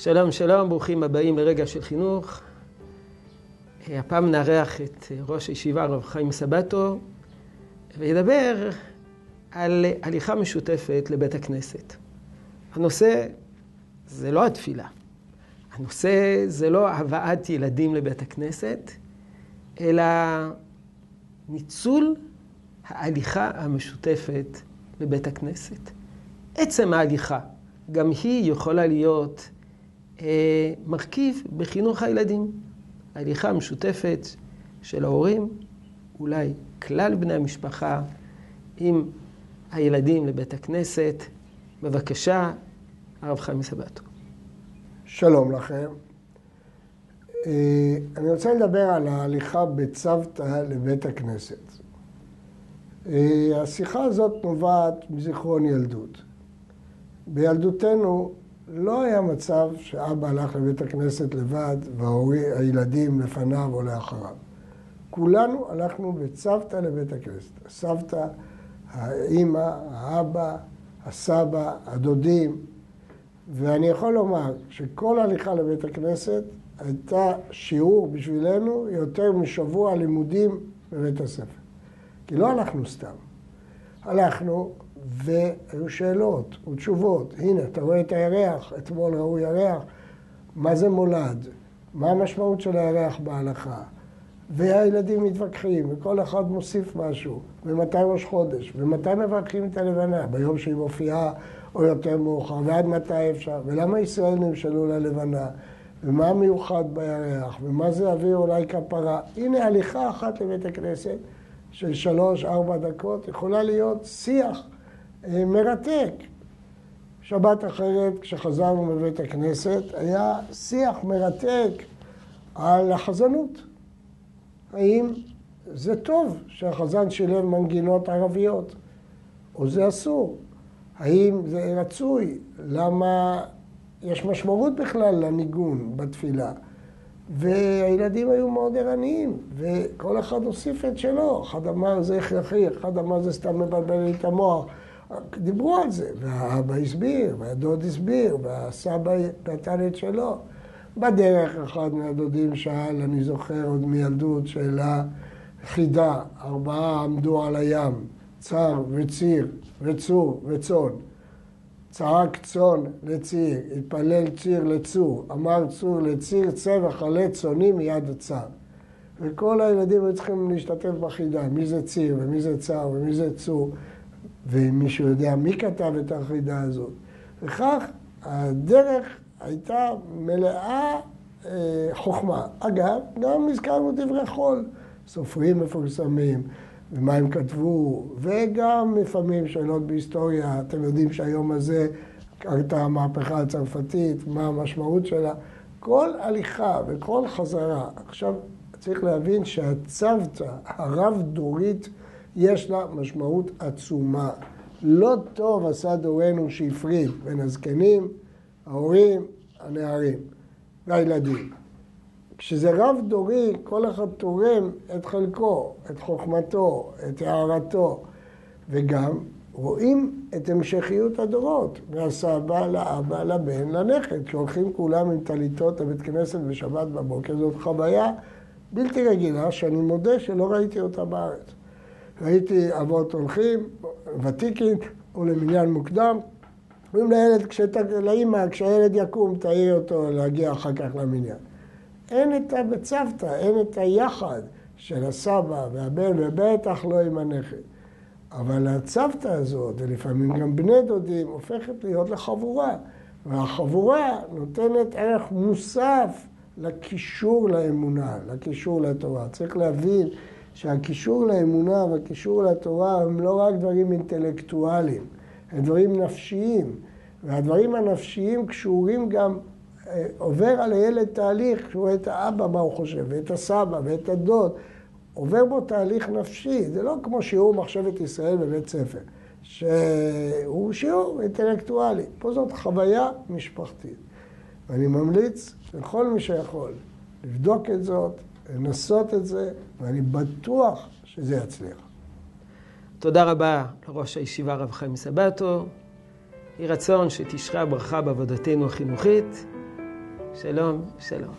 שלום, שלום, ברוכים הבאים לרגע של חינוך. הפעם נארח את ראש הישיבה, הרב חיים סבטו, וידבר על הליכה משותפת לבית הכנסת. הנושא זה לא התפילה. הנושא זה לא הבאת ילדים לבית הכנסת, אלא ניצול ההליכה המשותפת לבית הכנסת. עצם ההליכה, גם היא יכולה להיות אה, מרכיב בחינוך הילדים. ההליכה המשותפת של ההורים, אולי כלל בני המשפחה, עם הילדים לבית הכנסת. בבקשה, הרב חיים סבתו. שלום לכם. אה, אני רוצה לדבר על ההליכה בצוותא לבית הכנסת. אה, השיחה הזאת נובעת מזיכרון ילדות. בילדותנו לא היה מצב שאבא הלך לבית הכנסת לבד והילדים לפניו או לאחריו. כולנו הלכנו בצוותא לבית הכנסת. הסבתא, האימא, האבא, הסבא, הדודים. ואני יכול לומר שכל הליכה לבית הכנסת הייתה שיעור בשבילנו יותר משבוע לימודים בבית הספר. כי לא הלכנו סתם. הלכנו והיו שאלות ותשובות. הנה, אתה רואה את הירח, אתמול ראו ירח, מה זה מולד? מה המשמעות של הירח בהלכה? והילדים מתווכחים, וכל אחד מוסיף משהו, ומתי ראש חודש, ומתי מברכים את הלבנה, ביום שהיא מופיעה או יותר מאוחר, ועד מתי אפשר, ולמה ישראל נמשלו ללבנה, ומה המיוחד בירח, ומה זה אוויר אולי כפרה. הנה הליכה אחת לבית הכנסת של שלוש-ארבע דקות יכולה להיות שיח אה, מרתק. שבת אחרת, כשחזרנו מבית הכנסת, היה שיח מרתק על החזנות. האם זה טוב שהחזן שילם מנגינות ערביות, או זה אסור? האם זה רצוי? למה יש משמעות בכלל לניגון בתפילה? והילדים היו מאוד ערניים, וכל אחד הוסיף את שלו. אחד אמר זה הכרחי, אחד אמר זה סתם מבלבל לי את המוח. דיברו על זה, והאבא הסביר, והדוד הסביר, והסבא נתן את שלו. בדרך אחד מהדודים שאל, אני זוכר עוד מילדות, שאלה חידה, ארבעה עמדו על הים, צר וציר וצור וצאן. צעק צאן לציר, התפלל ציר לצור, אמר צור לציר, צא וחלה צאני מיד הצר. וכל הילדים היו צריכים להשתתף בחידה, מי זה ציר ומי זה צר ומי זה צור. ואם מישהו יודע מי כתב את החידה הזאת. וכך הדרך הייתה מלאה אה, חוכמה. אגב, גם הזכרנו דברי חול, סופרים מפורסמים, ומה הם כתבו, וגם לפעמים שאלות בהיסטוריה. אתם יודעים שהיום הזה קרתה המהפכה הצרפתית, מה המשמעות שלה. כל הליכה וכל חזרה. עכשיו, צריך להבין שהצוותא הרב-דורית יש לה משמעות עצומה. לא טוב עשה דורנו שהפריד בין הזקנים, ההורים, הנערים והילדים. כשזה רב-דורי, כל אחד תורם את חלקו, את חוכמתו, את הערתו, וגם רואים את המשכיות הדורות, מהסבא לאבא, לבן, לנכד. כשהולכים כולם עם טליתות לבית כנסת בשבת בבוקר, זאת חוויה בלתי רגילה, שאני מודה שלא ראיתי אותה בארץ. ראיתי אבות הולכים, ותיקים, או למניין מוקדם, אומרים לילד, כשת... לאמא, כשהילד יקום, תעיר אותו להגיע אחר כך למניין. אין את הבצוותא, אין את היחד של הסבא והבן, ובטח לא עם הנכד. אבל הצוותא הזאת, ולפעמים גם בני דודים, הופכת להיות לחבורה. והחבורה נותנת ערך מוסף לקישור לאמונה, לקישור לתורה. צריך להבין שהקישור לאמונה והקישור לתורה הם לא רק דברים אינטלקטואליים, הם דברים נפשיים. והדברים הנפשיים קשורים גם, עובר על הילד תהליך, כשהוא רואה את האבא מה הוא חושב, ואת הסבא ואת הדוד, עובר בו תהליך נפשי. זה לא כמו שיעור מחשבת ישראל בבית ספר, שהוא שיעור אינטלקטואלי. פה זאת חוויה משפחתית. ואני ממליץ לכל מי שיכול לבדוק את זאת, לנסות את זה, ואני בטוח שזה יצליח. תודה רבה לראש הישיבה רב חיים סבטו. יהי רצון שתשרה ברכה בעבודתנו החינוכית, שלום, שלום.